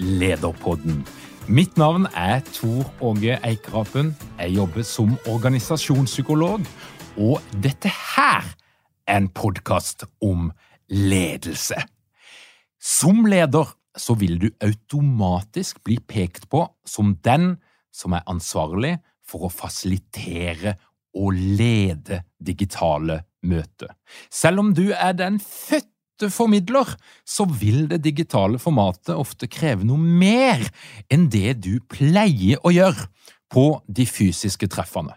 Lederpodden. Mitt navn er Tor Åge Eikerapen. Jeg jobber som organisasjonspsykolog, og dette her er en podkast om ledelse. Som leder så vil du automatisk bli pekt på som den som er ansvarlig for å fasilitere og lede digitale møter. Selv om du er den fødte formidler, så vil det digitale formatet ofte kreve noe mer enn det du pleier å gjøre på de fysiske treffene.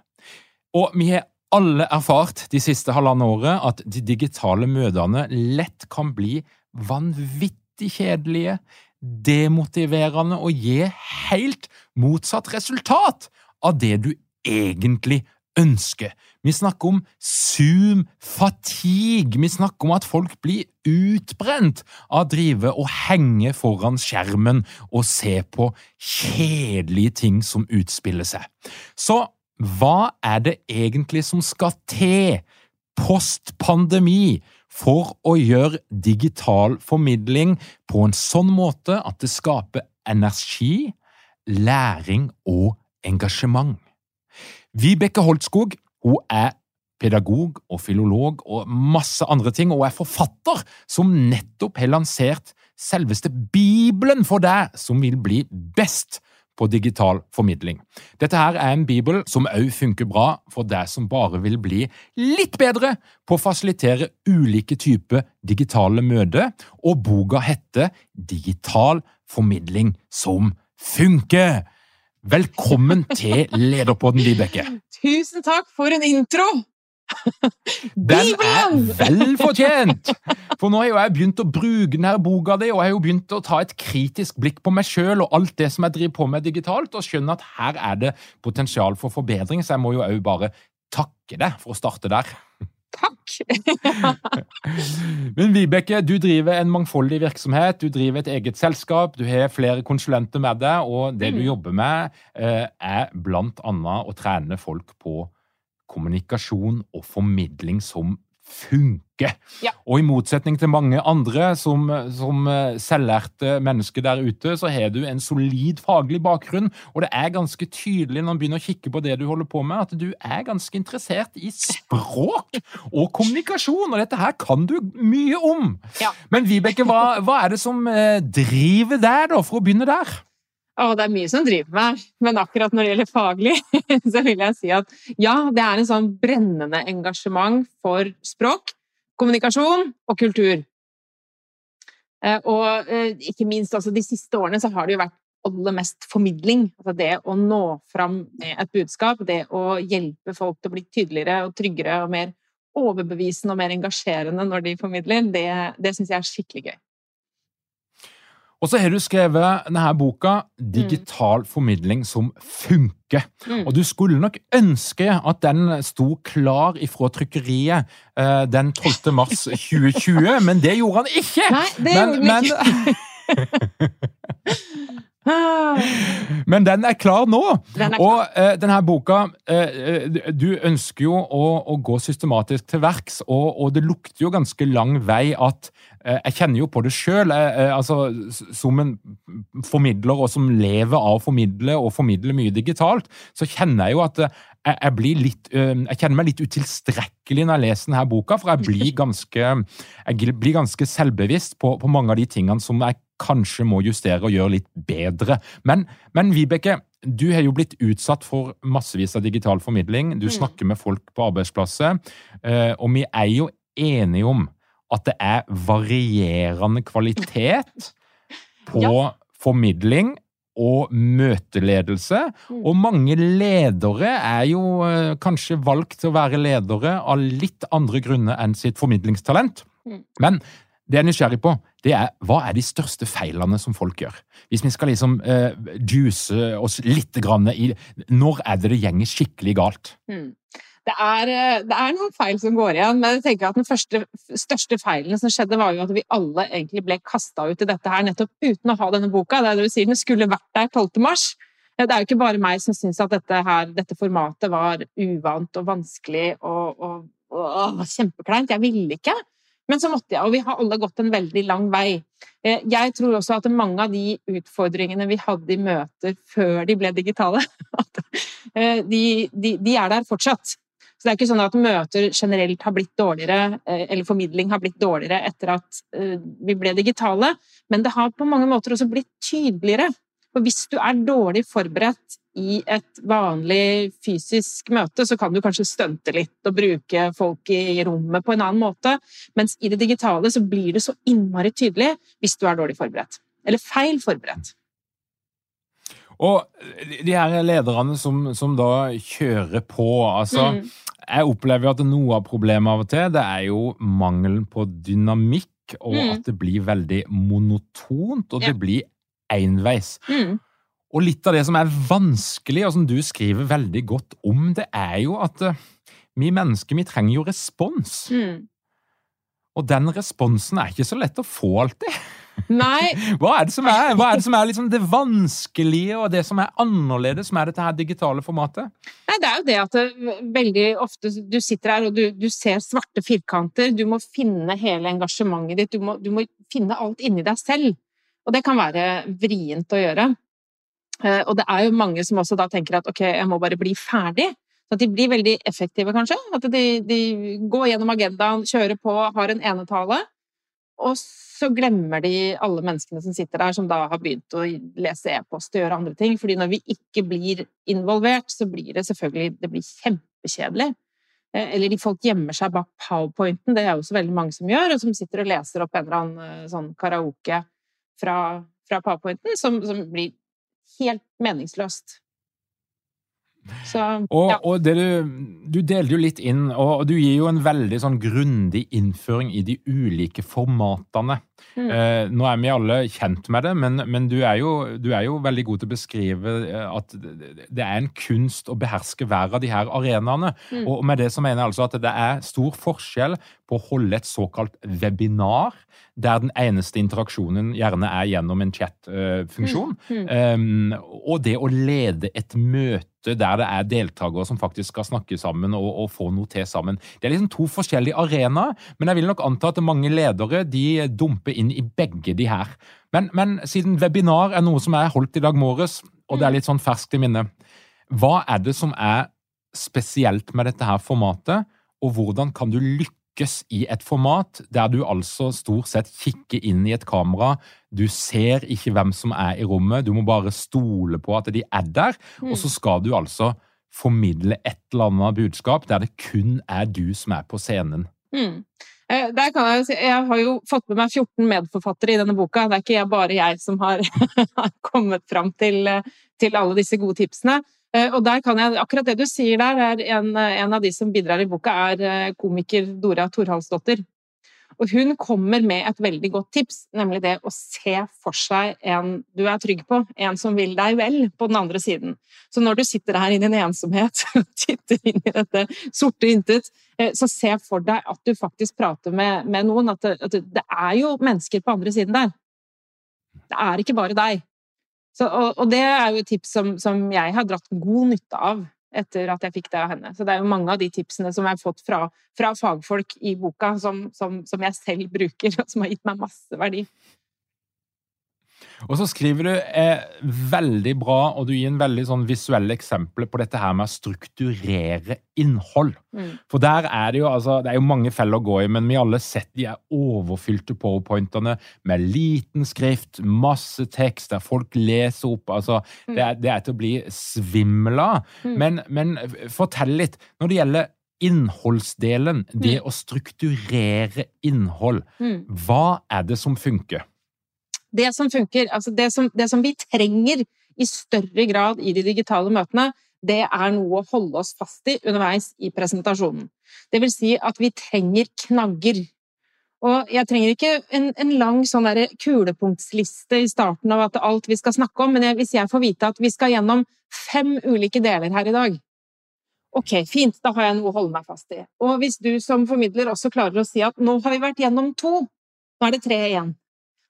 Og vi har alle erfart de siste halvannet året at de digitale møtene lett kan bli vanvittig kjedelige, demotiverende og gi helt motsatt resultat av det du egentlig ønsker. Vi snakker om Zoom-fatigue. Vi snakker om at folk blir utbrent av å drive og henge foran skjermen og se på kjedelige ting som utspiller seg. Så hva er det egentlig som skal til post pandemi for å gjøre digital formidling på en sånn måte at det skaper energi, læring og engasjement? Vibeke Holtskog hun er pedagog og filolog og masse andre ting, og er forfatter som nettopp har lansert selveste Bibelen for deg som vil bli best på digital formidling. Dette her er en bibel som òg funker bra for deg som bare vil bli litt bedre på å fasilitere ulike typer digitale møter, og boka heter Digital formidling som funker! Velkommen til Lederpodden, Vibeke. Tusen takk for en intro! Den er vel fortjent! For nå har jo jeg begynt å bruke denne boka di, og jeg har jo begynt å ta et kritisk blikk på meg sjøl og alt det som jeg driver på med digitalt, og skjønner at her er det potensial for forbedring, så jeg må jo òg bare takke deg for å starte der. Takk! Men Vibeke, du driver en mangfoldig virksomhet, du driver et eget selskap, du har flere konsulenter med deg, og det du mm. jobber med, eh, er blant annet å trene folk på kommunikasjon og formidling som funker. Ja. Og i motsetning til mange andre som, som eh, selvlærte mennesker der ute, så har du en solid faglig bakgrunn, og det er ganske tydelig når man begynner å kikke på det du holder på med, at du er ganske interessert i språk og kommunikasjon, og dette her kan du mye om. Ja. Men Vibeke, hva, hva er det som eh, driver deg, da, for å begynne der? Å, det er mye som driver meg, men akkurat når det gjelder faglig, så vil jeg si at ja, det er en sånn brennende engasjement for språk, kommunikasjon og kultur. Eh, og eh, ikke minst altså, de siste årene så har det jo vært aller mest formidling. Altså det å nå fram med et budskap, det å hjelpe folk til å bli tydeligere og tryggere og mer overbevisende og mer engasjerende når de formidler, det, det syns jeg er skikkelig gøy. Og så har du skrevet denne boka 'Digital mm. formidling som funker'. Mm. Og du skulle nok ønske at den sto klar ifra trykkeriet eh, den 12. mars 2020, men det gjorde han ikke! Nei, det men, gjorde han ikke. Ah, Men den er klar nå! Den er klar. Og eh, denne boka eh, Du ønsker jo å, å gå systematisk til verks, og, og det lukter jo ganske lang vei at Jeg kjenner jo på det sjøl, eh, altså, som en formidler og som lever av å formidle og formidle mye digitalt, så kjenner jeg jo at eh, jeg, litt, eh, jeg kjenner meg litt utilstrekkelig når jeg leser denne boka, for jeg blir ganske, jeg blir ganske selvbevisst på, på mange av de tingene som jeg kanskje må justere og gjøre litt bedre. Men, men Vibeke, du har jo blitt utsatt for massevis av digital formidling. Du snakker med folk på arbeidsplasser, eh, og vi er jo enige om at det er varierende kvalitet på formidling og møteledelse. Og mange ledere er jo eh, kanskje valgt til å være ledere av litt andre grunner enn sitt formidlingstalent. Mm. Men det jeg er nysgjerrig på, det er hva er de største feilene som folk gjør? Hvis vi skal liksom eh, juice oss litt grann i Når er det det gjenger skikkelig galt? Mm. Det er, eh, det er noen feil som går igjen, men jeg tenker at den første, største feilen som skjedde, var jo at vi alle egentlig ble kasta ut i dette her nettopp uten å ha denne boka. Det er det du sier, den skulle vært der 12. mars. Det er jo ikke bare meg som syns at dette, her, dette formatet var uvant og vanskelig og, og, og, kjempekleint. Jeg ville ikke. Men så måtte jeg, og vi har alle gått en veldig lang vei. Eh, Jeg tror også at mange av de utfordringene vi hadde i møter før de ble digitale, eh, de, de, de er der fortsatt. Så det er ikke sånn at møter generelt har blitt dårligere, eh, eller formidling har blitt dårligere etter at eh, vi ble digitale, men det har på mange måter også blitt tydeligere. For hvis du er dårlig forberedt i et vanlig fysisk møte, så kan du kanskje stunte litt og bruke folk i rommet på en annen måte, mens i det digitale så blir det så innmari tydelig hvis du er dårlig forberedt. Eller feil forberedt. Og de her lederne som, som da kjører på, altså Mm. Jeg opplever jo at noe av problemet av og til, det er jo mangelen på dynamikk, og Mm. at det blir veldig monotont, og Ja. det blir enveis. Mm. Og litt av det som er vanskelig, og som du skriver veldig godt om, det er jo at eh, vi mennesker, vi trenger jo respons. Mm. Og den responsen er ikke så lett å få alltid. Nei, Hva er det som er, det, som er liksom det vanskelige, og det som er annerledes med dette her digitale formatet? Nei, det er jo det at det, veldig ofte du sitter her og du, du ser svarte firkanter. Du må finne hele engasjementet ditt. Du må, du må finne alt inni deg selv. Og det kan være vrient å gjøre. Eh, Og det er jo mange som også da tenker at ok, jeg må bare bli ferdig. Så de blir veldig effektive, kanskje. At de, de går gjennom agendaen, kjører på, har en enetale. Og så glemmer de alle menneskene som sitter der, som da har begynt å lese e-post og gjøre andre ting. Fordi når vi ikke blir involvert, så blir det selvfølgelig det blir kjempekjedelig. Eh, Eller de folk gjemmer seg bak powerpointen, det er jo også veldig mange som gjør, og som sitter og leser opp en eller annen eh, sånn karaoke fra, fra powerpointen, som, som blir helt meningsløst. Så Og, ja. og det du, du delte jo litt inn, og du gir jo en veldig sånn grundig innføring i de ulike formatene. Mm. Eh, nå er vi alle kjent med det, men, men du, er jo, du er jo veldig god til å beskrive eh, at det det er en kunst å beherske hver av de her arenaene. Mm. Og med det så mener jeg altså at det er stor forskjell på å holde et såkalt webinar, der den eneste interaksjonen gjerne er gjennom en chat-funksjon, Mm. Um, og det å lede et møte der det er deltakere som faktisk skal snakke sammen og, og få noe til sammen. Det er liksom to forskjellige arenaer, men jeg vil nok anta at mange ledere de dumper inn i begge de her. Men, men siden webinar er noe som er holdt i dag morges, og det er litt sånn ferskt i minne, hva er det som er spesielt med dette her formatet, og hvordan kan du lykkes i et format der du altså stort sett kikker inn i et kamera, du ser ikke hvem som er i rommet, du må bare stole på at de er der, og så skal du altså formidle et eller annet budskap der det kun er du som er på scenen. Mm. Eh, Der kan jeg, jo si- jeg har jo fått med meg 14 medforfattere i denne boka. Det er ikke bare jeg som har, har kommet fram til, eh, til alle disse gode tipsene. Eh, Og der kan jeg, akkurat det du sier der, er en, en av de som bidrar i boka, er eh, komiker Dora Thorhalsdottir. Og hun kommer med et veldig godt tips, nemlig det å se for seg en du er trygg på, en som vil deg vel, på den andre siden. Så når du sitter her i din ensomhet og titter inn i dette sorte intet, eh, så se for deg at du faktisk prater med, med noen. At det, at det er jo mennesker på andre siden der. Det er ikke bare deg. Så, og, og, det er jo et tips som, som, jeg har dratt god nytte av etter at jeg fikk det av henne. Så det er jo mange av de tipsene som jeg har fått fra, fra fagfolk i boka, som, som, som jeg selv bruker, og som har gitt meg masse verdi. Og så skriver du eh, veldig bra, og du gir en veldig sånn visuelle eksempler på dette her med å strukturere innhold. Mm. For der er det jo altså, det er jo mange feller å gå i, men vi alle sett de er overfylte powerpointene med liten skrift, masse tekst, der folk leser opp. altså mm. det, er, det, er, til å bli svimmel av. Mm. Men, men fortell litt. Når det gjelder innholdsdelen, det mm. å strukturere innhold, mm. hva er det som funker? Det som funker, altså det som, det som vi trenger i større grad i de digitale møtene, det er noe å holde oss fast i underveis i presentasjonen. Det vil si at vi trenger knagger. Og jeg trenger ikke en, en lang sånn kulepunktsliste i starten av alt vi skal snakke om, men jeg, hvis jeg får vite at vi skal gjennom fem ulike deler her i dag Ok, fint, da har jeg noe å holde meg fast i. Og hvis du som formidler også klarer å si at nå har vi vært gjennom to, nå er det tre igjen.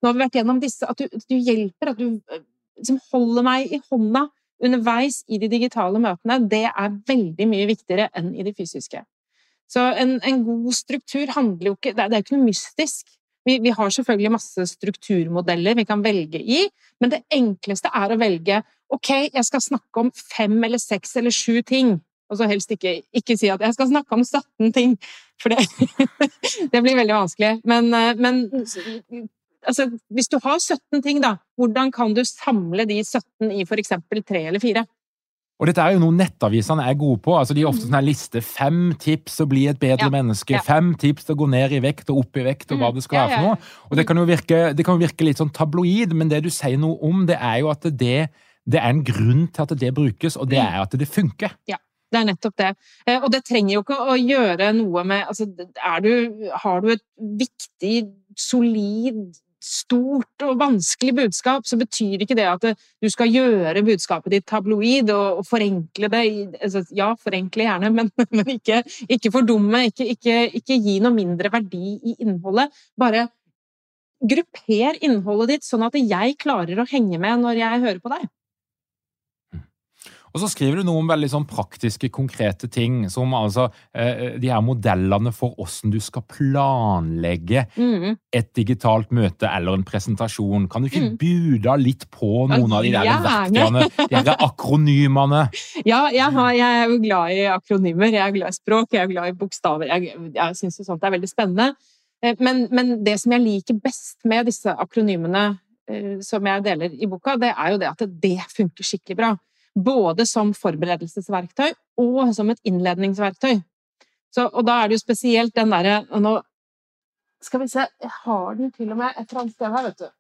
Nå har vi vært gjennom disse, at du, at du hjelper, at du som holder meg i hånda underveis i de digitale møtene, det er veldig mye viktigere enn i de fysiske. Så en, en god struktur handler jo ikke Det er jo ikke noe mystisk. Vi, vi, har selvfølgelig masse strukturmodeller vi kan velge i, men det enkleste er å velge ok, jeg skal snakke om fem eller seks eller sju ting. Og så helst ikke, ikke si at jeg skal snakke om 17 ting, for det, det blir veldig vanskelig. Men, eh, men altså, hvis du har 17 ting, da, hvordan kan du samle de 17 i eksempel tre eller fire? Og dette er jo noe nettavisene er gode på. altså De er ofte sånn her liste fem tips å bli et bedre ja, menneske, ja. fem tips å gå ned i vekt og opp i vekt, og hva mm, det skal være for noe. Og det kan jo virke, det kan virke litt sånn tabloid, men det du sier noe om, det er jo at det, det er en grunn til at det brukes, og det mm. er at det funker. Ja. Det er nettopp det. Eh, og det trenger jo ikke å gjøre noe med altså, du, Har du et viktig, solid stort og vanskelig budskap, så betyr ikke det at du skal gjøre budskapet ditt tabloid og, og forenkle det. Altså, ja, forenkle gjerne, men, men ikke, ikke, fordumme. Ikke, ikke, ikke gi noe mindre verdi i innholdet. Bare grupper innholdet ditt sånn at jeg klarer å henge med når jeg hører på deg. Og så skriver du noe om veldig sånn praktiske, konkrete ting, som altså eh, de her modellene for hvordan du skal planlegge mm. et digitalt møte eller en presentasjon. Kan du ikke mm. bude litt på noen av de der verktøyene, de der akronymene? Ja, jeg, har, jeg, er jo glad i akronymer, jeg er glad i språk, jeg er glad i bokstaver. Jeg, jeg syns jo sånt er veldig spennende. Eh, men, men, det som jeg liker best med disse akronymene eh, som jeg deler i boka, det er jo det at det funker skikkelig bra. Både som forberedelsesverktøy og som et innledningsverktøy. Så, og da er det jo spesielt den derre Nå skal vi se, jeg har den til og med et eller annet sted her, vet du.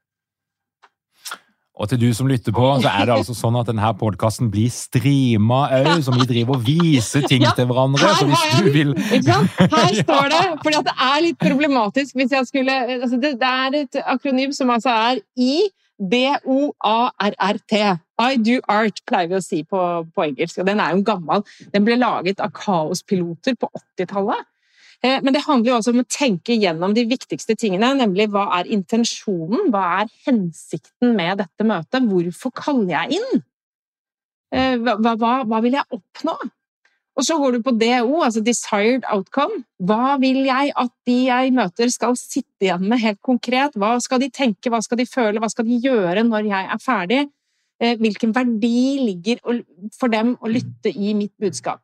Og til du som lytter på, så er det altså sånn at denne podkasten blir streama òg, som vi driver og viser ting ja, til hverandre. Så hvis du vil Her står det, for det er litt problematisk hvis jeg skulle altså det, det, er et akronym som altså er I B-O-A-R-R-T. I do art, pleier vi å si på, på, engelsk. og Den er jo gammel. Den ble laget av kaospiloter på 80-tallet. Eh, men det handler jo også om å tenke gjennom de viktigste tingene, nemlig hva er intensjonen? Hva er hensikten med dette møtet? Hvorfor kaller jeg inn? Eh, hva, hva, hva vil jeg oppnå? Og så går du på DO, altså desired outcome. Hva vil jeg at de jeg møter skal sitte igjen med helt konkret? Hva skal de tenke, hva skal de føle, hva skal de gjøre når jeg er ferdig? Eh, hvilken verdi ligger for dem å lytte i mitt budskap?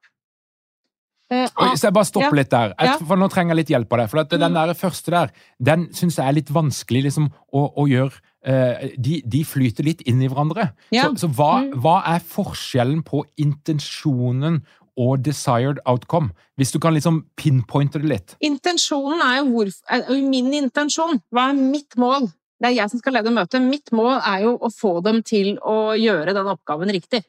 Uh, så jeg bare stopper ja. litt der, for nå trenger jeg litt hjelp av deg. For den mm. der første der, den syns jeg er litt vanskelig liksom, å, å gjøre uh, de, de, flyter litt inn i hverandre. Ja. Så, så hva, mm. hva, er forskjellen på intensjonen og desired outcome? Hvis du kan liksom pinpointe det litt. Intensjonen er jo hvor, er min intensjon. Hva er mitt mål? Det er jeg som skal lede møtet. Mitt mål er jo å få dem til å gjøre den oppgaven riktig.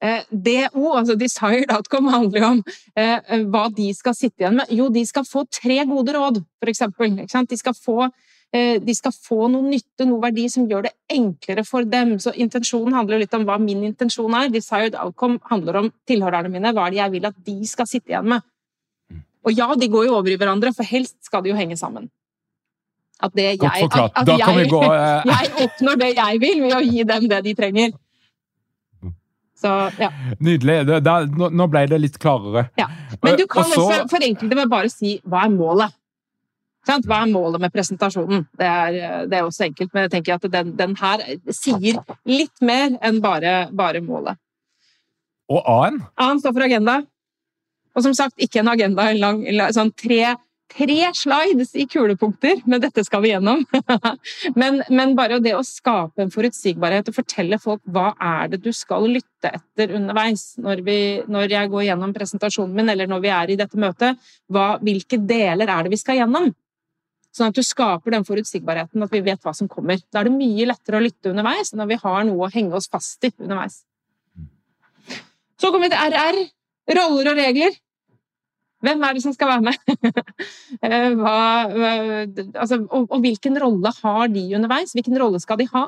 Eh, DO, altså desired outcome, handler jo om eh, hva de skal sitte igjen med. Jo, de skal få tre gode råd, for eksempel. De skal få Eh, de skal få noe nytte, noe verdi som gjør det enklere for dem. Så intensjonen handler litt om hva min intensjon er. Desired outcome handler om tilhørerne mine. Hva er det jeg vil at de skal sitte igjen med? Og ja, de går jo over i hverandre, for helst skal de jo henge sammen. At det jeg, at, at jeg, gå eh, jeg oppnår det jeg vil ved å gi dem det de trenger. Så, ja. Nydelig. Det, nå, ble det litt klarere. ja. Men du Eh, kan og også forenkle det med bare å si hva er målet? Hva er målet med presentasjonen? Det er, det er også enkelt, men jeg tenker at den, den her sier litt mer enn bare, bare målet. Og A-en? A-en står for agenda. Og som sagt, ikke en agenda, en lang, sånn tre, tre slides i kulepunkter, men dette skal vi gjennom. men, men bare det å skape en forutsigbarhet og fortelle folk hva er det du skal lytte etter underveis når, vi, når jeg går gjennom presentasjonen min, eller når vi er i dette møtet, hva, hvilke deler er det vi skal gjennom? Sånn at du skaper den forutsigbarheten, at vi vet hva som kommer. Da er det mye lettere å lytte underveis når vi har noe å henge oss fast i underveis. Så kommer vi til RR. Roller og regler. Hvem er det som skal være med? Eh, hva, altså, og, og, hvilken rolle har de underveis? Hvilken rolle skal de ha?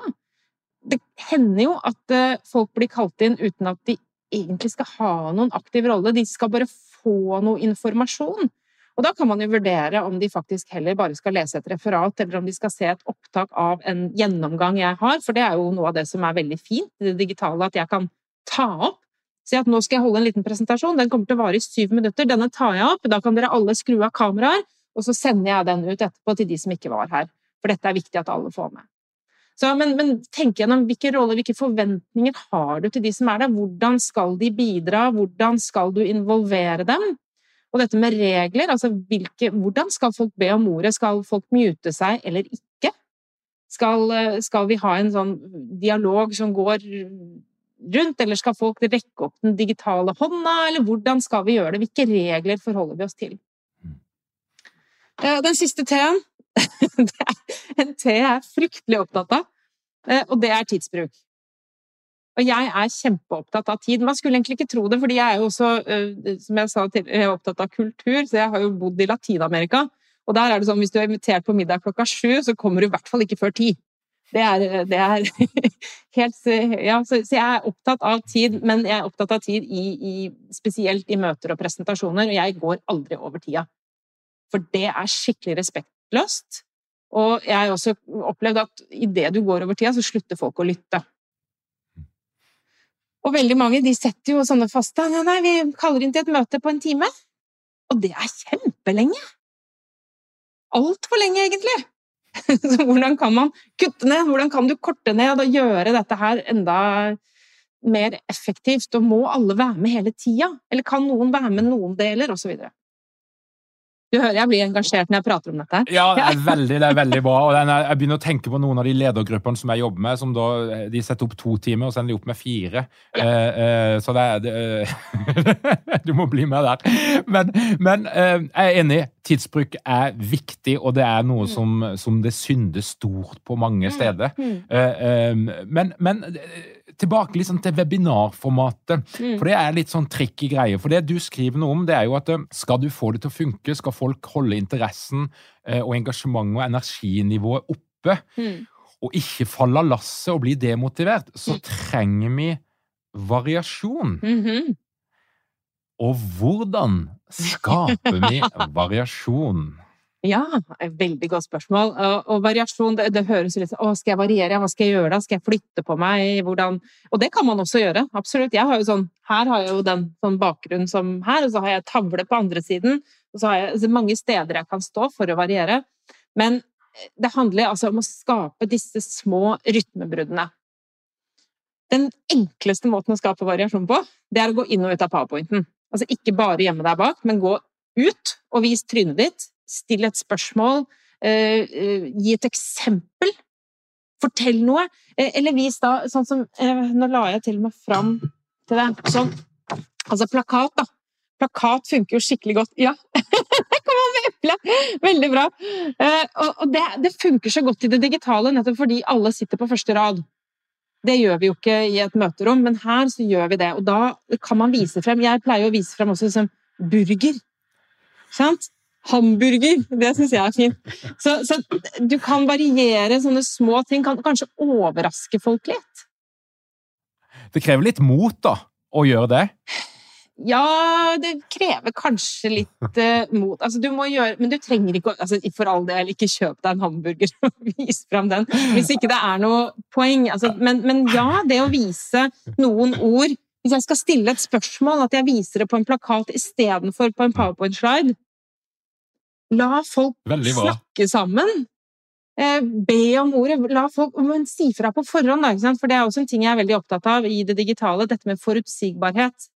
Det hender jo at uh, folk blir kalt inn uten at de egentlig skal ha noen aktiv rolle. De skal bare få noe informasjon. Og da kan man jo vurdere om de faktisk heller bare skal lese et referat, eller om de skal se et opptak av en gjennomgang jeg har, for det er jo noe av det som er veldig fint i det digitale, at jeg kan ta opp Si at nå skal jeg holde en liten presentasjon, den kommer til å vare i syv minutter. Denne tar jeg opp, da kan dere alle skru av kameraer, og så sender jeg den ut etterpå til de som ikke var her. For dette er viktig at alle får med. Så, men, men tenk gjennom hvilke roller, hvilke forventninger har du til de som er der? Hvordan skal de bidra? Hvordan skal du involvere dem? Og dette med regler, altså hvilke, hvordan skal folk be om ordet? Skal folk mute seg eller ikke? Skal, skal vi ha en sånn dialog som går rundt, eller skal folk rekke opp den digitale hånda, eller hvordan skal vi gjøre det? Hvilke regler forholder vi oss til? Den siste T-en, en T jeg er fryktelig opptatt av, og det er tidsbruk. Og jeg er kjempeopptatt av tid. Man skulle egentlig ikke tro det, fordi jeg er jo også, som jeg sa jeg er opptatt av kultur, så jeg har jo bodd i Latin-Amerika. Og der er det sånn hvis du er invitert på middag klokka sju, så kommer du i hvert fall ikke før ti. Det er, det er helt Ja, så, så, jeg er opptatt av tid, men jeg er opptatt av tid i, i, spesielt i møter og presentasjoner, og jeg går aldri over tida. For det er skikkelig respektløst. Og jeg har også opplevd at idet du går over tida, så slutter folk å lytte. Og veldig mange de setter jo sånne faste Nei, nei, vi kaller inn til et møte på en time. Og det er kjempelenge! Altfor lenge, egentlig! Så hvordan kan man kutte ned? Hvordan kan du korte ned og gjøre dette her enda mer effektivt? Og må alle være med hele tida? Eller kan noen være med noen deler? Videre. Du hører jeg blir engasjert når jeg prater om dette. Ja, det er veldig, det er veldig bra. og er, Jeg begynner å tenke på noen av de ledergruppene som jeg jobber med. som da, De setter opp to timer, og så ender de opp med fire. Ja. Eh, eh, så det er det, Du må bli med der. Men, men eh, jeg er enig. Tidsbruk er viktig, og det er noe som, som det synder stort på mange steder. Men, men tilbake liksom til webinarformatet. Mm. For det er litt sånn tricky greie. For det du skriver noe om, det er jo at skal du få det til å funke, skal folk holde interessen og engasjementet og energinivået oppe, mm. og ikke falle av lasset og bli demotivert, så mm. trenger vi variasjon. Mm -hmm. Og hvordan skaper vi variasjon? Ja, et veldig godt spørsmål. Og, og variasjon, det, det, høres litt sånn Å, skal jeg variere? Hva skal jeg gjøre da? Skal jeg flytte på meg? Hvordan Og det kan man også gjøre, absolutt. Jeg har jo sånn Her har jeg jo den sånn bakgrunnen som her, og så har jeg tavle på andre siden. Og så har jeg så mange steder jeg kan stå for å variere. Men det handler altså om å skape disse små rytmebruddene. Den enkleste måten å skape variasjon på, det er å gå inn og ut av powerpointen. Altså ikke bare gjemme deg bak, men gå ut og vis trynet ditt. Still et spørsmål. Uh, uh, gi et eksempel. Fortell noe. Uh, eller vis da sånn som Nå la jeg til og med fram til deg. Sånn. Altså plakat, da. Plakat funker jo skikkelig godt. Ja! Kom an med eplet! Veldig bra. og det, det funker så godt i det digitale nettopp fordi alle sitter på første rad. Det gjør vi jo ikke i et møterom, men her så gjør vi det. Og da kan man vise frem Jeg pleier å vise frem også liksom burger. Sant? Hamburger. Det syns jeg er fint. Så, så, du kan variere sånne små ting. Kan kanskje overraske folk litt. Det krever litt mot, da, å gjøre det? Ja, det krever kanskje litt uh, mot Altså, du må gjøre Men du trenger ikke altså, For all del, ikke kjøp deg en hamburger og vis fram den hvis ikke det er noe poeng. Altså, men, men, ja, det å vise noen ord Hvis jeg skal stille et spørsmål, at jeg viser det på en plakat istedenfor på en powerpoint-slide La folk snakke sammen. Eh, be om ordet. La folk men si fra på forhånd, da, for det er også en ting jeg er veldig opptatt av i det digitale. Dette med forutsigbarhet.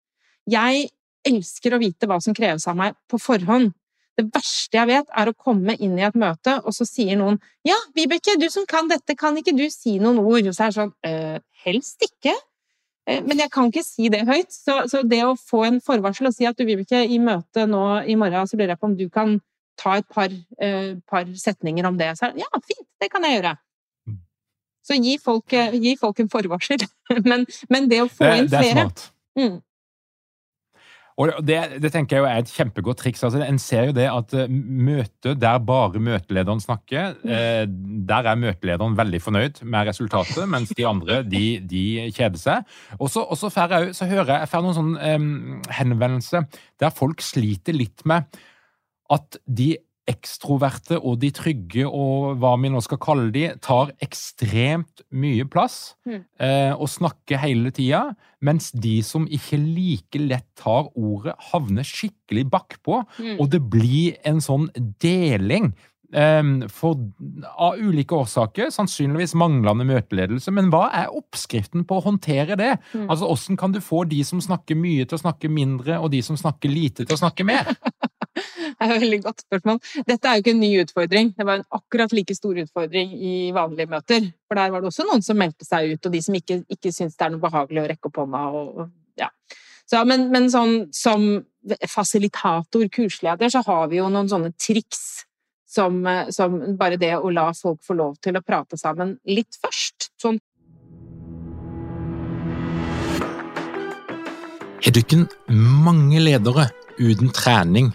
Jeg elsker å vite hva som kreves av meg på forhånd. Det verste jeg vet, er å komme inn i et møte, og så sier noen 'Ja, Vibeke, du som kan dette, kan ikke du si noen ord?' Og så er det sånn øh, Helst ikke. Eh, men jeg kan ikke si det høyt. Så, så, det å få en forvarsel og si at du, Vibeke, i møtet nå i morgen, så lurer jeg på om du kan ta et par, eh, par setninger om det. Så ja, fint, det kan jeg gjøre. Mm. Så gi folk, gi folk en forvarsel. men, men, det å få det, inn flere Det er smart. Mm. Og det, det, tenker jeg jo er et kjempegodt triks. Altså, en ser jo det at uh, møte der bare møtelederen snakker, eh, der er møtelederen veldig fornøyd med resultatet, mens de andre de, de kjeder seg. Og så, får jeg, så hører jeg, jeg får noen sånn eh, henvendelser der folk sliter litt med at de ekstroverte og de trygge og hva vi nå skal kalle de, tar ekstremt mye plass mm. eh, og snakker hele tida, mens de som ikke like lett tar ordet, havner skikkelig bakpå, mm. og det blir en sånn deling. Eh, for, av ulike årsaker, sannsynligvis manglende møteledelse. Men hva er oppskriften på å håndtere det? Mm. Altså, Hvordan kan du få de som snakker mye, til å snakke mindre, og de som snakker lite, til å snakke mer? Er et veldig godt spørsmål. Dette er jo ikke en ny utfordring. Det var en akkurat like stor utfordring i vanlige møter. For der var det også noen som meldte seg ut, og de som ikke, ikke syntes det er noe behagelig å rekke opp hånda. Og, ja. så, men, men sånn, som fasilitator, kursleder, så har vi jo noen sånne triks som, som, bare det å la folk få lov til å prate sammen litt først. Sånn. Er du ikke mange ledere uten trening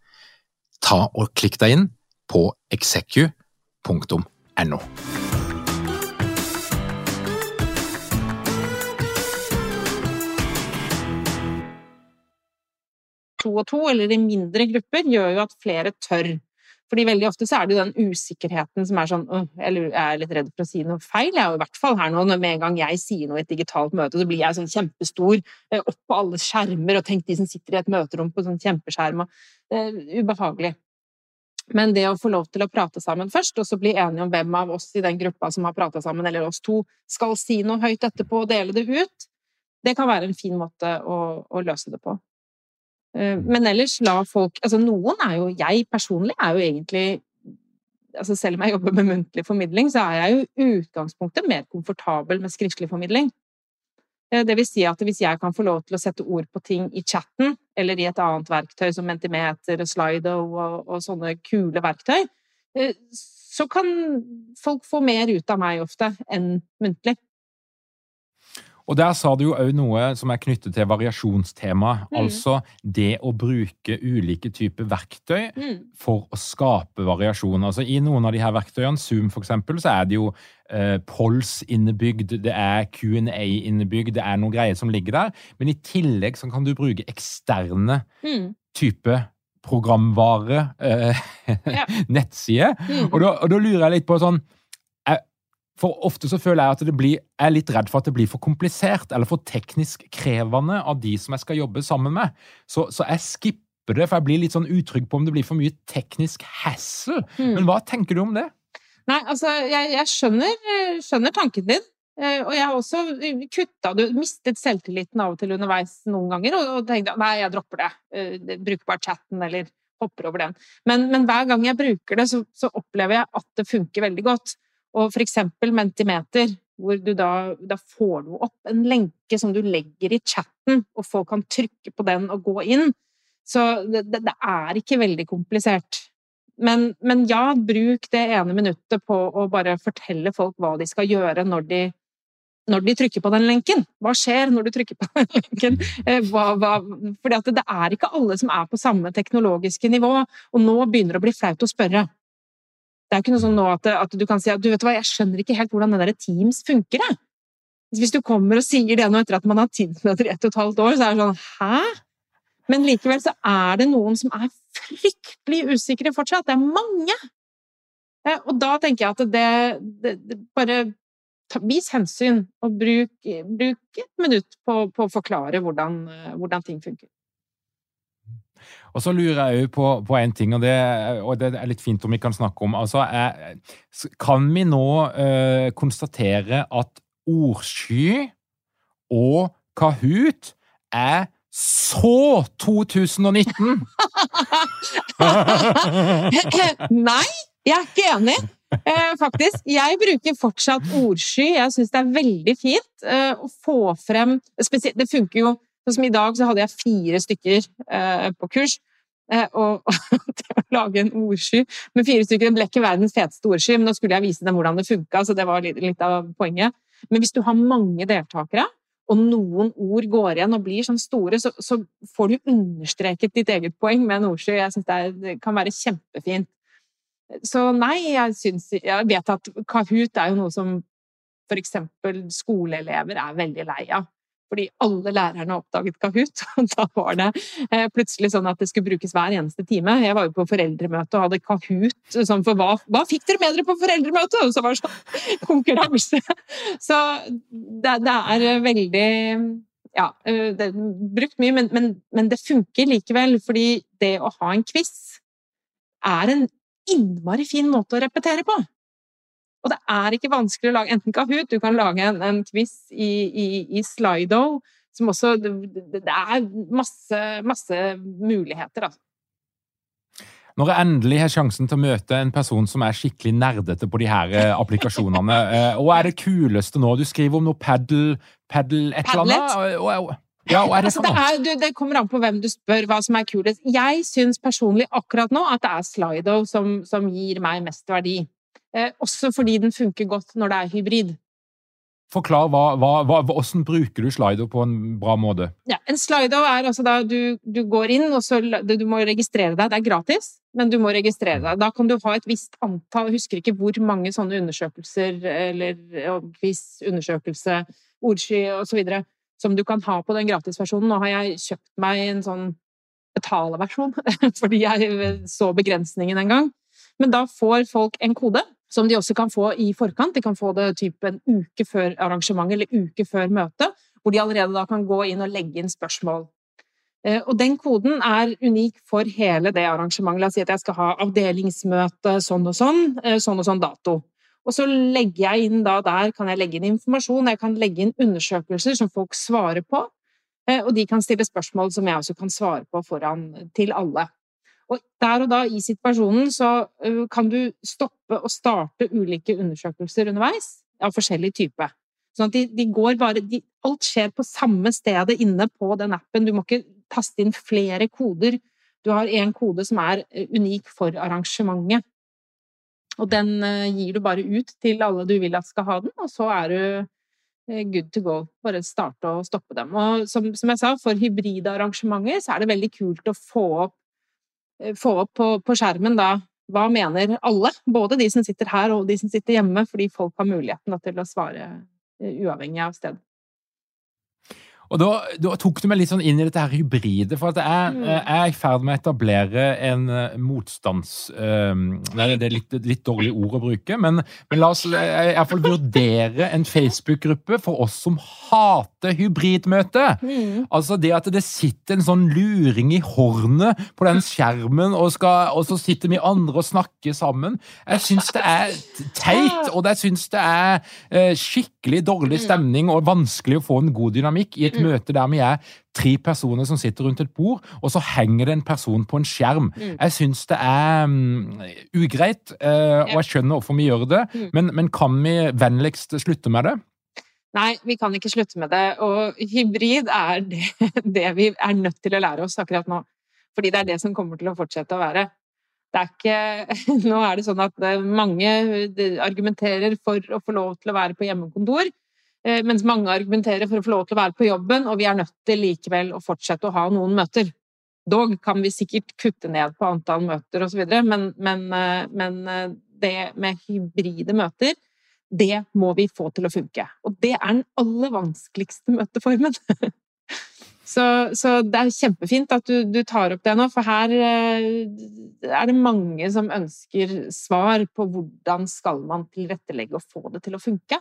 ta og klikk deg inn på execu.no. To og to, eller i mindre grupper, gjør jo at flere tør. Fordi veldig ofte så er det jo den usikkerheten som er sånn jeg er litt redd for å si noe feil. Jeg jo i hvert fall her nå, med en gang jeg sier noe i et digitalt møte, så blir jeg sånn kjempestor eh, opp på alle skjermer, og tenk de som sitter i et møterom på sånn kjempeskjerm, og uh, ubehagelig. Men det å få lov til å prate sammen først, og så bli enige om hvem av oss i den gruppa som har prata sammen, eller oss to, skal si noe høyt etterpå og dele det ut, det kan være en fin måte å, å løse det på. Eh, men ellers la folk Altså noen er jo Jeg personlig er jo egentlig altså Selv om jeg jobber med muntlig formidling, så er jeg jo i utgangspunktet mer komfortabel med skriftlig formidling. Eh, det vil si at hvis jeg kan få lov til å sette ord på ting i chatten, eller i et annet verktøy som Mentimeter, og Slido og, og sånne kule verktøy, eh, så kan folk få mer ut av meg ofte enn muntlig. Og der sa du jo òg noe som er knyttet til variasjonstema. Mm. Altså det å bruke ulike typer verktøy mm. for å skape variasjon. Altså I noen av de her verktøyene, Zoom eksempel, så er det jo eh, Pols innebygd, det er Q&A innebygd, det er noen greier som ligger der. Men i tillegg så kan du bruke eksterne mm. type programvare, eh, ja. nettside. Mm. Og, og da lurer jeg litt på sånn for ofte så føler jeg at det blir, jeg er litt redd for at det blir for komplisert eller for teknisk krevende av de som jeg skal jobbe sammen med. Så, så jeg skipper det, for jeg blir litt sånn utrygg på om det blir for mye teknisk hassle. Mm. Men hva tenker du om det? Nei, altså, jeg, jeg skjønner, skjønner, tanken din. Eh, og jeg har også kutta Du mistet selvtilliten av og til underveis noen ganger og, og tenkte nei, jeg dropper det. Eh, bruker bare chatten eller hopper over den. Men, men hver gang jeg bruker det, så, så opplever jeg at det funker veldig godt. Og for eksempel Mentimeter, hvor du da, da får du opp en lenke som du legger i chatten, og folk kan trykke på den og gå inn. Så det, det, er ikke veldig komplisert. Men, men, ja, bruk det ene minuttet på å bare fortelle folk hva de skal gjøre når de, når de trykker på den lenken. Hva skjer når du trykker på den lenken? Eh, hva, fordi det er ikke alle som er på samme teknologiske nivå, og nå begynner det å bli flaut å spørre. Det er ikke noe sånn nå at, at, du kan si at du vet hva, jeg skjønner ikke helt hvordan det der Teams funker. Jeg. Hvis du kommer og sier det nå etter at man har Teams-møter i ett og et halvt år, så er det sånn Hæ? Men likevel så er det noen som er fryktelig usikre fortsatt. Det er mange! Eh, og da tenker jeg at det, det, det bare ta, Vis hensyn, og bruk, bruk et minutt på, på å forklare hvordan, eh, hvordan, ting funker. Og så lurer jeg jo på, på en ting, og det, og det, er litt fint om vi kan snakke om. Altså, er, kan vi nå uh, konstatere at ordsky og Kahoot er så 2019! Nei, jeg er ikke enig. Eh, faktisk. Jeg bruker fortsatt ordsky. Jeg syns det er veldig fint eh, å få frem Det funker jo Sånn som i dag, så hadde jeg fire stykker eh, på kurs. Eh, og, det å lage en ordsky med fire stykker Det ble ikke verdens feteste ordsky, men da skulle jeg vise dem hvordan det funka, så det var litt, litt av poenget. Men hvis du har mange deltakere, og noen ord går igjen og blir sånn store, så, så får du understreket ditt eget poeng med en ordsky. Jeg syns det, det, kan være kjempefint. Så nei, jeg syns Jeg vet at Kahoot er jo noe som eksempel skoleelever er veldig lei av fordi alle lærerne oppdaget Kahoot. Og da var det eh, plutselig sånn at det skulle brukes hver eneste time. Jeg var jo på foreldremøte og hadde Kahoot sånn for hva, hva fikk dere med dere på foreldremøte? Og så var det sånn konkurranse. Så det, det er veldig ja, eh, det er brukt mye, men, men, men, det funker likevel. Fordi det å ha en quiz er en innmari fin måte å repetere på. Og det er ikke vanskelig å lage enten Kahoot, du kan lage en, en quiz i, i, i, Slido, som også Det, det er masse, masse muligheter, altså. Når jeg endelig har sjansen til å møte en person som er skikkelig nerdete på de her eh, applikasjonene, eh, hva er det kuleste nå? Du skriver om noe paddle, paddle et eller annet? Ja, det, altså, det, er, du, det, kommer an på hvem du spør hva som er kulest. Jeg syns personlig akkurat nå at det er Slido som, som gir meg mest verdi. Eh, også fordi den funker godt når det er hybrid. Forklar hva, hva, hva, hvordan bruker du slido på en bra måte? Ja, en slido er altså da du, du går inn, og så du må registrere deg. Det er gratis, men du må registrere deg. Da kan du ha et visst antall, jeg husker ikke hvor mange sånne undersøkelser eller quiz, undersøkelse, ordsky osv. som du kan ha på den gratisversjonen. Nå har jeg kjøpt meg en sånn betaleversjon fordi jeg så begrensningen en gang. Men da får folk en kode som de også kan få i forkant. De kan få det typ en uke før arrangementet eller uke før møtet, hvor de allerede da kan gå inn og legge inn spørsmål. Eh, og den koden er unik for hele det arrangementet. La oss si at jeg skal ha avdelingsmøte sånn og sånn, eh, sånn og sånn dato. Og så legger jeg inn da der kan jeg legge inn informasjon, jeg kan legge inn undersøkelser som folk svarer på, eh, og de kan stille spørsmål som jeg også kan svare på foran til alle. Og der og da i situasjonen så kan du stoppe og starte ulike undersøkelser underveis av forskjellig type. Sånn at de, de går bare de, Alt skjer på samme stedet inne på den appen. Du må ikke taste inn flere koder. Du har én kode som er unik for arrangementet. Og den gir du bare ut til alle du vil at skal ha den, og så er du good to go. Bare starte og stoppe dem. Og som, som jeg sa, for hybride arrangementer så er det veldig kult å få opp få opp på, på, skjermen da hva mener alle, både de som sitter her og de som sitter hjemme, fordi folk har muligheten da, til å svare eh, uavhengig av sted. Og da, da, tok du meg litt sånn inn i dette her hybride, for at jeg, mm. jeg er i ferd med å etablere en eh, motstands... Um, det er litt, litt dårlig ord å bruke, men, men la oss iallfall vurdere en Facebook-gruppe for oss som hater hybridmøte. Mm. Altså det at det sitter en sånn luring i hornet på den skjermen, og, skal, og så sitter vi andre og snakker sammen. Jeg syns det er teit, og jeg syns det er skikkelig dårlig stemning og vanskelig å få en god dynamikk i et mm. møte der vi er tre personer som sitter rundt et bord, og så henger det en person på en skjerm. Mm. Jeg syns det er um, ugreit, uh, og jeg skjønner hvorfor vi gjør det, mm. men, men, kan vi vennligst slutte med det? Nei, vi kan ikke slutte med det. Og hybrid er det, det, vi er nødt til å lære oss akkurat nå. Fordi det er det som kommer til å fortsette å være. Det er ikke, nå er det sånn at eh, mange argumenterer for å få lov til å være på hjemmekontor, eh, mens mange argumenterer for å få lov til å være på jobben, og vi er nødt til likevel å fortsette å ha noen møter. Dog kan vi sikkert kutte ned på antall møter osv., men, men, eh, men det med hybride møter det må vi få til å funke. Og det er den aller vanskeligste møteformen. så, så, det er kjempefint at du, du, tar opp det nå, for her eh, er det mange som ønsker svar på hvordan skal man tilrettelegge og få det til å funke.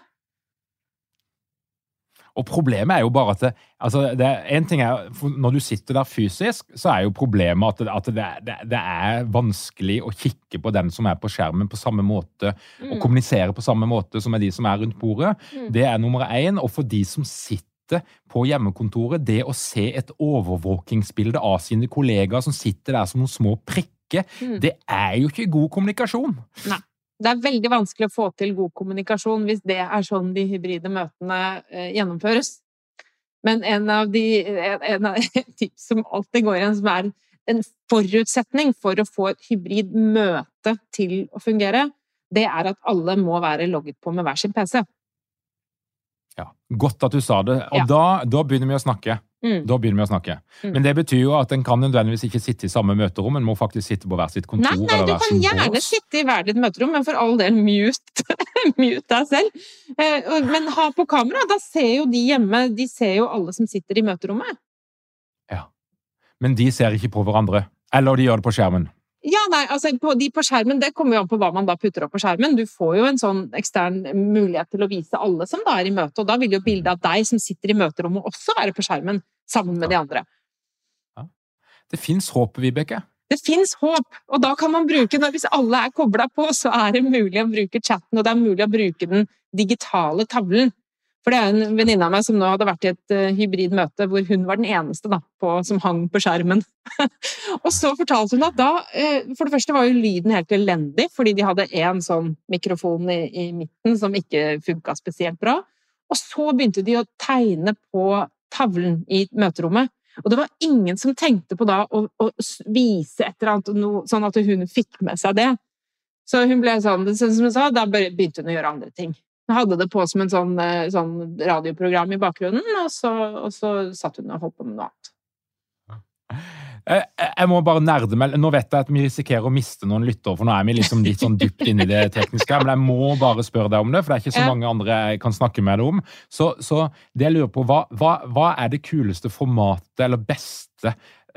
Og problemet er jo bare at det, altså det, en ting er, Når du sitter der fysisk, så er jo problemet at, det, at det, det, er vanskelig å kikke på den som er på skjermen på samme måte, mm. og kommunisere på samme måte som er de som er rundt bordet. Mm. Det er nummer én. Og for de som sitter på hjemmekontoret, det å se et overvåkingsbilde av sine kollegaer som sitter der som noen små prikker, mm. det er jo ikke god kommunikasjon. Nei det er veldig vanskelig å få til god kommunikasjon hvis det er sånn de hybride møtene eh, gjennomføres. Men en av de en av tips som alltid går igjen, som er en forutsetning for å få et hybrid møte til å fungere, det er at alle må være logget på med hver sin PC. Ja, Godt at du sa det. Og ja. da, da begynner vi å snakke. Mm. Da begynner vi å snakke. Mm. Men det betyr jo at en kan nødvendigvis ikke sitte i samme møterom, en må faktisk sitte på hver sitt kontor. Nei, nei du kan gjerne bås. sitte i hver ditt møterom, men for all del mute, mute deg selv. Eh, men ha på kamera, da ser jo de hjemme De ser jo alle som sitter i møterommet. Ja. Men de ser ikke på hverandre. Eller de gjør det på skjermen. Ja, nei, altså på, de på skjermen, Det kommer jo an på hva man da putter opp på skjermen. Du får jo en sånn ekstern mulighet til å vise alle som da er i møte, og da vil jo bildet av deg som sitter i møterommet også være på skjermen sammen med de andre. Ja. Det fins håp, Vibeke. Det fins håp, og da kan man bruke den. Hvis alle er kobla på, så er det mulig å bruke chatten, og det er mulig å bruke den digitale tavlen. For det er en venninne av meg som nå hadde vært i et uh, hybrid møte hvor hun var den eneste da, på, som hang på skjermen. og så fortalte hun at da uh, For det første var jo lyden helt elendig, fordi de hadde én sånn mikrofon i, i, midten som ikke funka spesielt bra. Og så begynte de å tegne på tavlen i møterommet. Og det var ingen som tenkte på da å, å vise et eller annet, noe, sånn at hun fikk med seg det. Så hun ble sånn, som hun sa, da begynte hun å gjøre andre ting. Hadde det på som en sånn, eh, sånn radioprogram i bakgrunnen, og så, og så satt hun og holdt på med noe annet. Jeg må bare nerde meg. Nå vet jeg at vi risikerer å miste noen lyttere, for nå er vi liksom litt sånn dypt inni i det tekniske. Men jeg må bare spørre deg om det, for det er ikke så mange andre jeg kan snakke med deg om. Så, så det jeg lurer på, hva, hva, hva er det kuleste formatet, eller beste,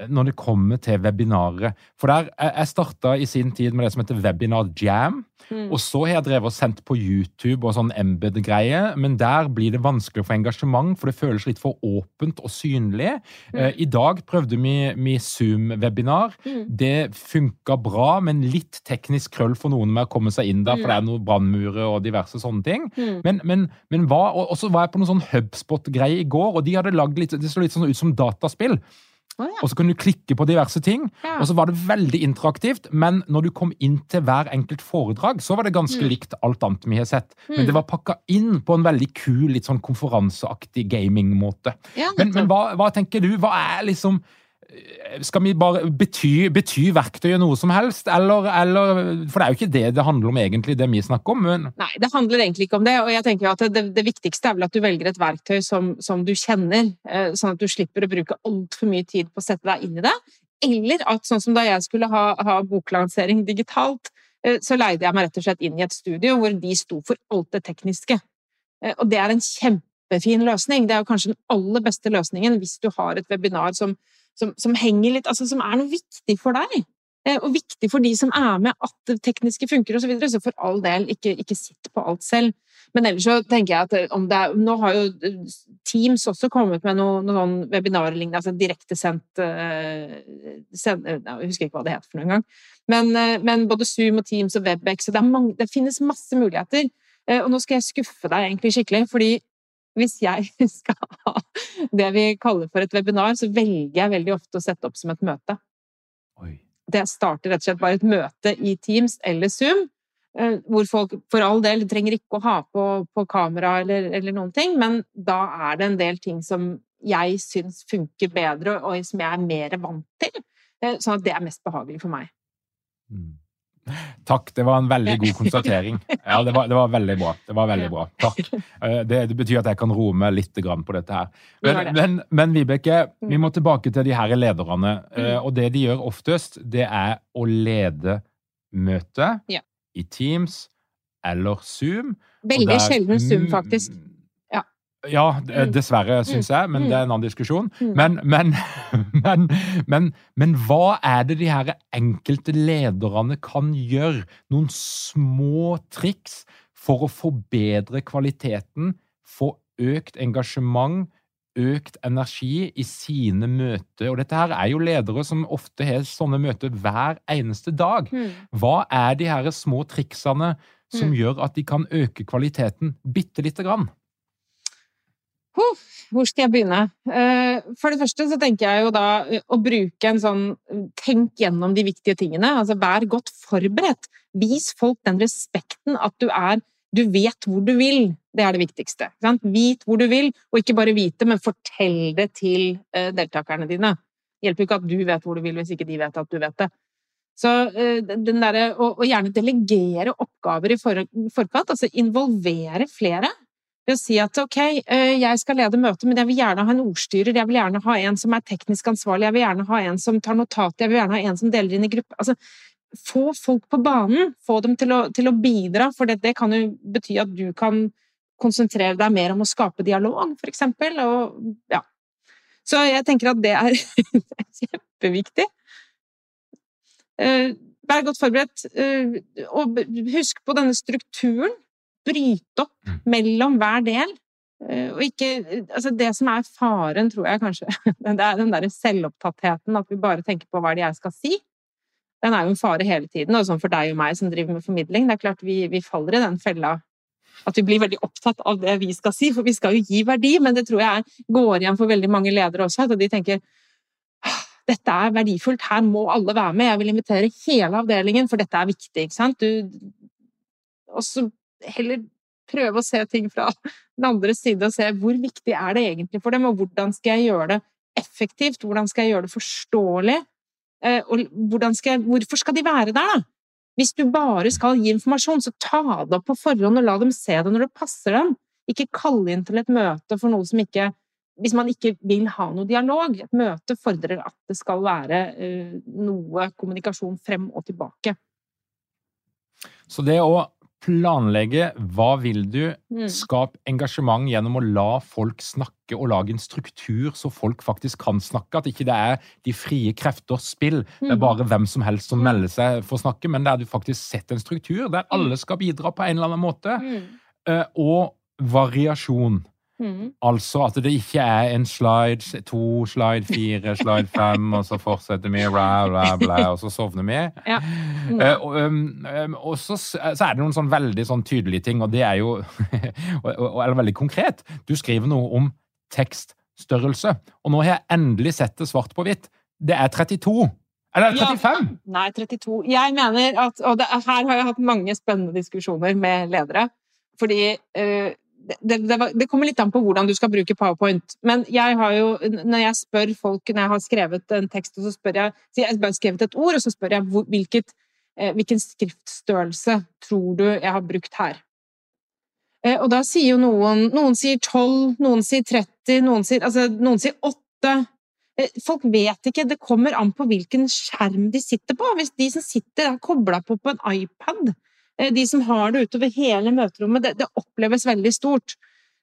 når det kommer til webinarer. For der, Jeg starta i sin tid med det som heter Webinar Jam. Mm. Og så har jeg drevet og sendt på YouTube og sånn embed-greie, men der blir det vanskelig å få engasjement, for det føles litt for åpent og synlig. Mm. Eh, I dag prøvde vi, vi Zoom-webinar. Mm. Det funka bra, men litt teknisk krøll for noen med å komme seg inn der, for det er mm. noen brannmurer og diverse sånne ting. Mm. Men, men, men hva, og, så var jeg på noen sånn Hubspot-greie i går, og de hadde lagd litt, det så litt sånn ut som dataspill. Oh, ja. Og så kunne du klikke på diverse ting. Ja. Og så var det veldig interaktivt, men når du kom inn til hver enkelt foredrag, så var det ganske mm. likt alt annet vi har sett. Mm. Men det var pakka inn på en veldig kul, litt sånn konferanseaktig gamingmåte. Ja, men, men hva, hva, tenker du? Hva er liksom skal vi bare bety, bety verktøyet noe som helst, eller, eller, For det er jo ikke det det handler om egentlig, det vi snakker om. Men... Nei, det handler egentlig ikke om det. Og jeg tenker at det, det viktigste er vel at du velger et verktøy som, som du kjenner, eh, sånn at du slipper å bruke altfor mye tid på å sette deg inn i det. Eller at sånn som da jeg skulle ha, ha boklansering digitalt, eh, så leide jeg meg rett og slett inn i et studio hvor de sto for alt det tekniske. Eh, og det er en kjempefin løsning. Det er jo kanskje den aller beste løsningen hvis du har et webinar som som, som, henger litt Altså som er noe viktig for deg. Eh, og viktig for de som er med, at det tekniske funker osv. Så, videre. så for all del, ikke, ikke sitt på alt selv. Men ellers så tenker jeg at eh, er, Nå har jo eh, Teams også kommet med noen noe sånn webinarlignende, altså direktesendt Jeg husker ikke hva det heter for noen gang. Men, men både Zoom og Teams og Webex det, mange, det finnes masse muligheter. Og nå skal jeg skuffe deg egentlig skikkelig, fordi hvis jeg skal ha det vi kaller for et webinar, så velger jeg veldig ofte å sette opp som et møte. Oi. Det starter rett og slett bare et møte i Teams eller Zoom. eh, hvor folk for all del trenger ikke å ha på, på kamera eller, eller, noen ting, men da er det en del ting som jeg syns funker bedre, og som jeg er mer vant til. Eh, sånn at det er mest behagelig for meg. Mm. Takk, det var en veldig god konstatering. Ja, det var, det var veldig bra. Det var veldig bra. Takk. Eh, det, det, betyr at jeg kan roe meg litt på dette her. Men, men, men, Vibeke, vi må tilbake til de her lederne. Eh, mm. Og det de gjør oftest, det er å lede møte ja. i Teams eller Zoom. Veldig sjelden Zoom, faktisk. Ja, mm. dessverre, mm. syns jeg, men det er en annen diskusjon. Men, men, men, men, hva er det de her enkelte lederne kan gjøre? Noen små triks for å forbedre kvaliteten, få økt engasjement, økt energi i sine møter. Og dette her er jo ledere som ofte har sånne møter hver eneste dag. Hva er de her små triksene som gjør at de kan øke kvaliteten bitte lite grann? Hvor skal jeg begynne? Eh, for det første så tenker jeg jo da eh, å bruke en sånn Tenk gjennom de viktige tingene. Altså vær godt forberedt. Vis folk den respekten at du er Du vet hvor du vil. Det er det viktigste. Vit hvor du vil, og ikke bare vite, men fortell det til eh, deltakerne dine. Det hjelper ikke at du vet hvor du vil, hvis ikke de vet at du vet det. Så den derre å, gjerne delegere oppgaver i forkant, altså involvere flere ved å si at ok, eh, jeg skal lede møtet, men jeg vil gjerne ha en ordstyrer, jeg vil gjerne ha en som er teknisk ansvarlig, jeg vil gjerne ha en som tar notater, jeg vil gjerne ha en som deler inn i gruppe. Altså, få folk på banen, få dem til å, til å bidra, for det, det, kan jo bety at du kan konsentrere deg mer om å skape dialog, for eksempel. Og, ja. Så jeg tenker at det er, kjempeviktig. Eh, vær godt forberedt, eh, og husk på denne strukturen bryte opp mm. mellom hver del. Eh, og ikke Altså, det som er faren, tror jeg kanskje, det er den derre selvopptattheten, at vi bare tenker på hva det er jeg skal si. Den er jo en fare hele tiden, og sånn for deg og meg som driver med formidling. Det er klart vi, vi faller i den fella at vi blir veldig opptatt av det vi skal si, for vi skal jo gi verdi, men det tror jeg går igjen for veldig mange ledere også, at de tenker dette er verdifullt, her må alle være med, jeg vil invitere hele avdelingen, for dette er viktig, ikke sant. Du, og så heller prøve å se ting fra den andre side og se hvor viktig er det egentlig for dem, og hvordan skal jeg gjøre det effektivt, hvordan skal jeg gjøre det forståelig, eh, og skal jeg, hvorfor skal de være der, da? Hvis du bare skal gi informasjon, så ta det opp på forhånd og la dem se det når det passer dem. Ikke kalle inn til et møte for noe som ikke Hvis man ikke vil ha noe dialog. Et møte fordrer at det skal være uh, noe kommunikasjon frem og tilbake. Så det å planlegge hva vil du, mm. skap engasjement gjennom å la folk snakke og lage en struktur så folk faktisk kan snakke. At ikke det er de frie krefters spill. Det er mm. bare hvem som helst som mm. melder seg for å snakke, men der du faktisk setter en struktur der alle skal bidra på en eller annen måte. Eh, og variasjon. Mm. Altså at det ikke er en slide, to, slide fire, slide fem, og så fortsetter vi, bla, bla, bla, og så sovner vi. Ja. Mm. Uh, og, um, og så, så, er det noen sånn veldig sånn tydelige ting, og det er jo Eller veldig konkret. Du skriver noe om tekststørrelse, og nå har jeg endelig sett det svart på hvitt. Det er 32. Eller 35? Ja, nei, 32. Jeg mener at Og det, her har jeg hatt mange spennende diskusjoner med ledere. Fordi uh, det, det, det, kommer litt an på hvordan du skal bruke powerpoint. Men jeg har jo, når jeg spør folk når jeg har skrevet en tekst, og så spør jeg så Jeg har skrevet et ord, og så spør jeg hvilket, eh, hvilken skriftstørrelse tror du jeg har brukt her? Eh, og da sier jo noen Noen sier 12, noen sier 30, noen sier, altså, noen sier 8. Eh, folk vet ikke. Det kommer an på hvilken skjerm de sitter på. Hvis de som sitter er kobla på på en iPad, de som har det utover hele møterommet, det, det oppleves veldig stort.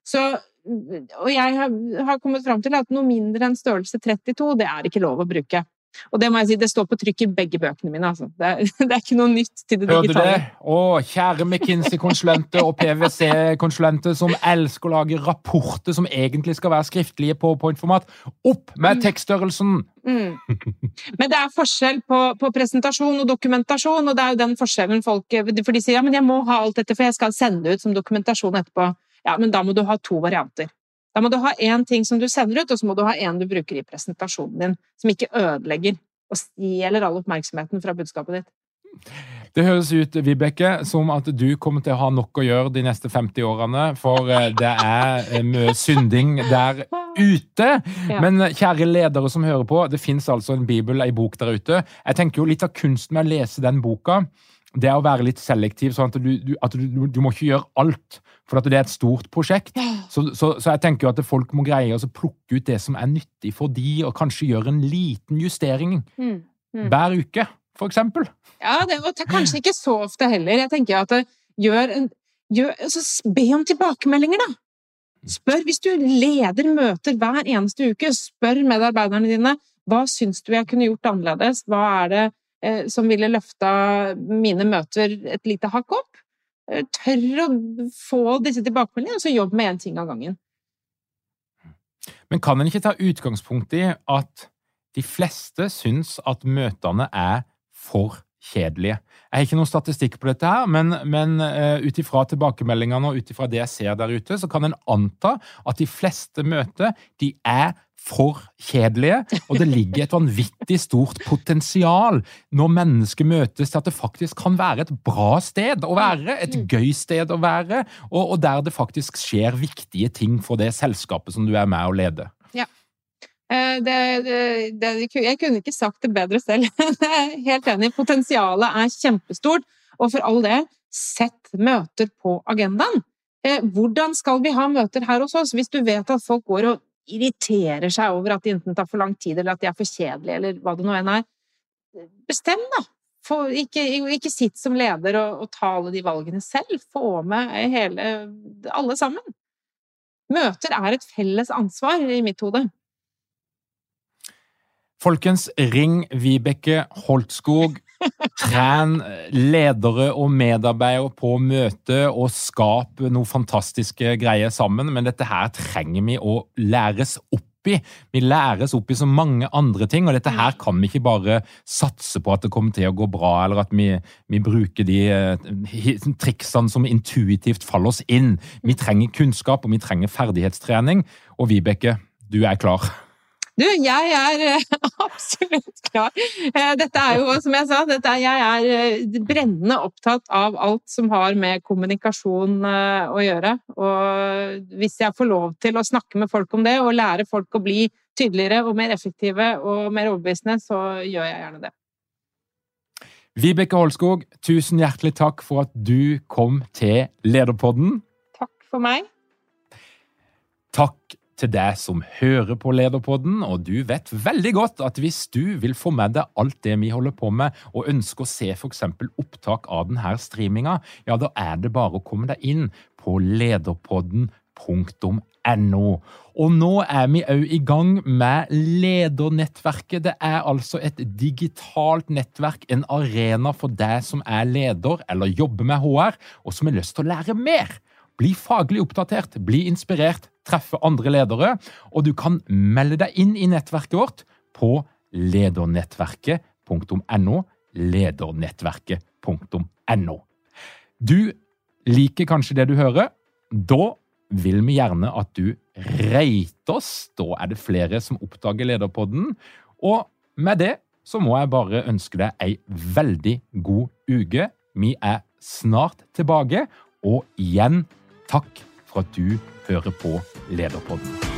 Så, og jeg har, har kommet fram til at noe mindre enn størrelse 32, det er ikke lov å bruke. Og det må jeg si, det står på trykk i begge bøkene mine. Altså. Det, er, det, er, ikke noe nytt til det digitale. Hørte du Det? Å, kjære McKinsey-konsulenter og PwC-konsulenter som elsker å lage rapporter som egentlig skal være skriftlige på pointformat. Opp med mm. tekststørrelsen! Mm. Men det er forskjell på, på, presentasjon og dokumentasjon, og det er jo den forskjellen folk For de sier ja, men jeg må ha alt dette, for jeg skal sende det ut som dokumentasjon etterpå. Ja, men da må du ha to varianter. Da må du ha én ting som du sender ut, og så må du ha én du bruker i presentasjonen din, som ikke ødelegger og stjeler all oppmerksomheten fra budskapet ditt. Det høres ut Vibeke, som at du kommer til å ha nok å gjøre de neste 50 årene, for eh, det er eh, mye synding der ute. Men eh, kjære ledere som hører på, det fins altså en bibel, ei bok der ute. Jeg tenker jo litt av kunsten med å lese den boka, det er å være litt selektiv, sånn at du, du, at du, du må ikke gjøre alt. For at det er et stort prosjekt. Så, så, så jeg tenker jo at folk må greie å plukke ut det som er nyttig for de, og kanskje gjøre en liten justering Mm. Mm. hver uke, for eksempel. Ja, det og er kanskje ikke så ofte heller. Jeg tenker at gjør en gjør, altså, Be om tilbakemeldinger, da! Spør, Hvis du leder møter hver eneste uke, spør medarbeiderne dine hva syns du jeg kunne gjort annerledes. Hva er det eh, som ville løfta mine møter et lite hakk opp? Eh, Tør å få disse tilbakemeldingene, og så jobb med én ting av gangen. Men kan en ikke ta utgangspunkt i at de fleste syns at møtene er for kjedelige? Jeg har ikke noen statistikk på dette, her, men, men uh, ut ifra tilbakemeldingene og ut det jeg ser der ute, så kan en anta at de fleste møter de er for kjedelige, og det ligger et vanvittig stort potensial når mennesker møtes til at det faktisk kan være et bra sted å være, et gøy sted å være, og, og der det faktisk skjer viktige ting for det selskapet som du er med og leder. Ja. Det, det, det, jeg kunne ikke sagt det bedre selv. Jeg er helt enig. Potensialet er kjempestort. Og for all del, sett møter på agendaen. Eh, Hvordan skal vi ha møter her hos oss hvis du vet at folk går og irriterer seg over at det enten tar for lang tid, eller at de er for kjedelige, eller hva det nå enn er? Bestem, da! For, ikke, ikke sitt som leder og, og ta alle de valgene selv. Få med hele, alle sammen. Møter er et felles ansvar i mitt hode. Folkens, ring Vibeke Holtskog. Tren ledere og medarbeidere på møte og skap noe fantastiske greier sammen. Men dette her trenger vi å læres opp i. Vi læres opp i så mange andre ting, og dette her kan vi ikke bare satse på at det kommer til å gå bra, eller at vi, vi bruker de eh, triksene som intuitivt faller oss inn. Vi trenger kunnskap, og vi trenger ferdighetstrening. Og Vibeke, du er klar. Du, jeg er eh, absolutt klar. Eh, Dette er jo, som jeg sa, er, jeg er eh, brennende opptatt av alt som har med kommunikasjon å gjøre. Og hvis jeg får lov til å snakke med folk om det, og lære folk å bli tydeligere og mer effektive og mer overbevisende, så gjør jeg gjerne det. Vibeke Holskog, tusen hjertelig takk for at du kom til Lederpodden. Takk for meg. Takk til deg som hører på Lederpodden, og du vet veldig godt at hvis du vil få med deg alt det vi holder på med, og ønsker å se eksempel opptak av denne streaminga, ja, da er det bare å komme deg inn på lederpodden.no. Og nå er vi òg i gang med Ledernettverket. Det er altså et digitalt nettverk, en arena for deg som er leder eller jobber med HR, og som har lyst til å lære mer. Bli faglig oppdatert, bli inspirert, treffe andre ledere, og du kan melde deg inn i nettverket vårt på ledernettverket.no. Ledernettverket.no. Du liker kanskje det du hører. Da vil vi gjerne at du rater oss. Da er det flere som oppdager Lederpodden. Og med det så må jeg bare ønske deg ei veldig god uke. Vi er snart tilbake, og igjen takk for at du hører på Lederpodden.